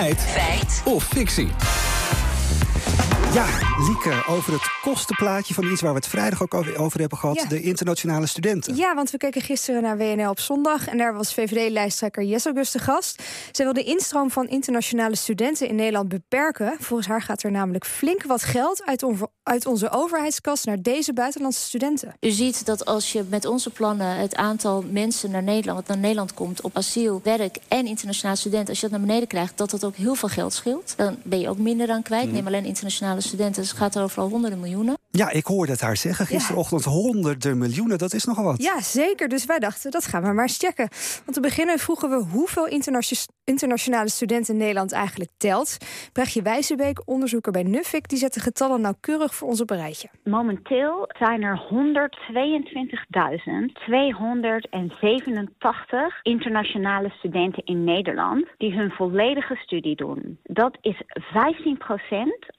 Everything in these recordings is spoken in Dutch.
Feit. Feit. Of fictie. Ja, Lieke, over het kostenplaatje van iets waar we het vrijdag ook over hebben gehad: Ja. de internationale studenten. Ja, want we keken gisteren naar WNL op zondag en daar was VVD-lijsttrekker Jesse Gus de gast. Zij wil de instroom van internationale studenten in Nederland beperken. Volgens haar gaat er namelijk flink wat geld uit, on- uit onze overheidskas naar deze buitenlandse studenten. U ziet dat als je met onze plannen het aantal mensen naar Nederland, wat naar Nederland komt op asiel, werk en internationale studenten, als je dat naar beneden krijgt, dat dat ook heel veel geld scheelt. Dan ben je ook minder aan kwijt. Neem alleen internationale studenten, dus het gaat over al honderden miljoenen. Ja, ik hoorde het haar zeggen gisterochtend: honderden miljoenen, dat is nogal wat. Ja, zeker. Dus wij dachten, dat gaan we maar eens checken. Want te beginnen vroegen we hoeveel internatio- internationale studenten Nederland eigenlijk telt. Brechtje Wijzenbeek, onderzoeker bij Nuffic, die zet de getallen nauwkeurig voor ons op een rijtje. Momenteel zijn er 122.287 internationale studenten in Nederland die hun volledige studie doen. Dat is 15%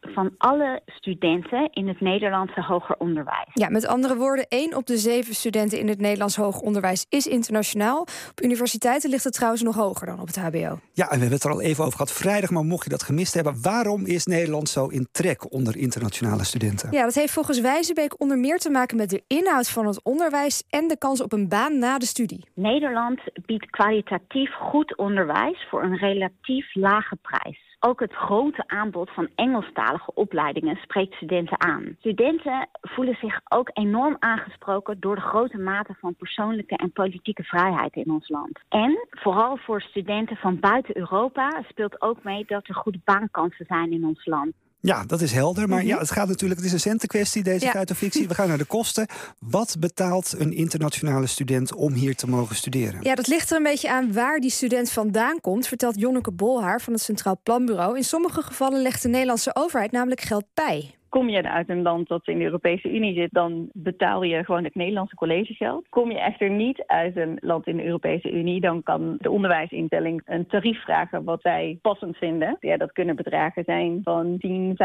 van alle studenten in het Nederlandse hoger onderwijs. Ja, met andere woorden, één op de zeven studenten in het Nederlands hoger onderwijs is internationaal. Op universiteiten ligt het trouwens nog hoger dan op het HBO. Ja, en we hebben het er al even over gehad vrijdag, maar mocht je dat gemist hebben, waarom is Nederland zo in trek onder internationale studenten? Ja, dat heeft volgens Wijzenbeek onder meer te maken met de inhoud van het onderwijs en de kans op een baan na de studie. Nederland biedt kwalitatief goed onderwijs voor een relatief lage prijs. Ook het grote aanbod van Engelstalige opleidingen spreekt studenten aan. Studenten voelen zich ook enorm aangesproken door de grote mate van persoonlijke en politieke vrijheid in ons land. En vooral voor studenten van buiten Europa speelt ook mee dat er goede baankansen zijn in ons land. Ja, dat is helder. Maar ja, het gaat natuurlijk, het is een centenkwestie, deze Ja. feit of fictie. We gaan naar de kosten. Wat betaalt een internationale student om hier te mogen studeren? Ja, dat ligt er een beetje aan waar die student vandaan komt, vertelt Jonneke Bolhaar van het Centraal Planbureau. In sommige gevallen legt de Nederlandse overheid namelijk geld bij. Kom je uit een land dat in de Europese Unie zit, dan betaal je gewoon het Nederlandse collegegeld. Kom je echter niet uit een land in de Europese Unie, dan kan de onderwijsinstelling een tarief vragen wat zij passend vinden. Ja, dat kunnen bedragen zijn van 10,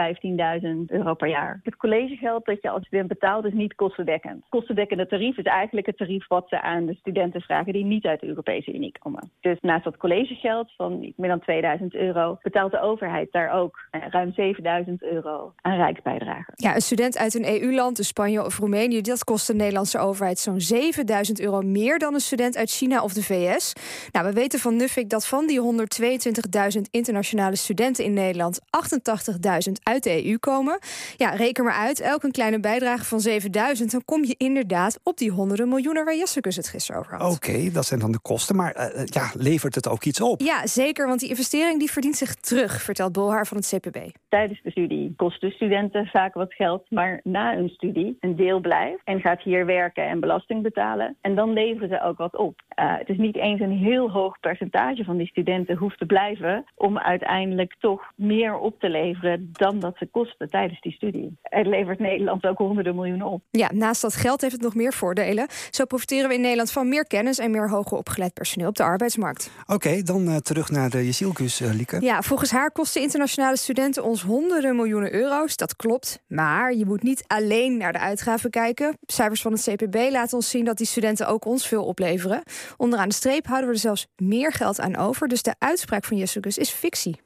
15.000 euro per jaar. Het collegegeld dat je als student betaalt is niet kostendekkend. Kostendekkende tarief is eigenlijk het tarief wat ze aan de studenten vragen die niet uit de Europese Unie komen. Dus naast dat collegegeld van meer dan 2000 euro betaalt de overheid daar ook eh, ruim 7000 euro aan rijksbijdrage. Ja, een student uit een EU-land, dus Spanje of Roemenië, dat kost de Nederlandse overheid zo'n 7000 euro meer dan een student uit China of de VS. Nou, we weten van Nuffic dat van die 122.000 internationale studenten in Nederland 88.000 uit de EU komen. Ja, reken maar uit, elk een kleine bijdrage van 7000, dan kom je inderdaad op die honderden miljoenen waar Jessicus het gisteren over had. Oké, dat zijn dan de kosten. Maar eh, eh, ja, levert het ook iets op? Ja, zeker, want die investering die verdient zich terug, vertelt Bolhaar van het CPB. Tijdens de studie kosten studenten vaak wat geld, maar na hun studie een deel blijft en gaat hier werken en belasting betalen. En dan leveren ze ook wat op. Eh, het is niet eens een heel hoog percentage van die studenten hoeft te blijven om uiteindelijk toch meer op te leveren dan dat ze kosten tijdens die studie. Het levert Nederland ook honderden miljoenen op. Ja, naast dat geld heeft het nog meer voordelen. Zo profiteren we in Nederland van meer kennis en meer hoger opgeleid personeel op de arbeidsmarkt. Oké, dan eh, terug naar de Jezielkus, eh, Lieke. Ja, volgens haar kosten internationale studenten ons honderden miljoenen euro's. Dat Maar je moet niet alleen naar de uitgaven kijken. Cijfers van het CPB laten ons zien dat die studenten ook ons veel opleveren. Onderaan de streep houden we er zelfs meer geld aan over. Dus de uitspraak van Jessicus is fictie.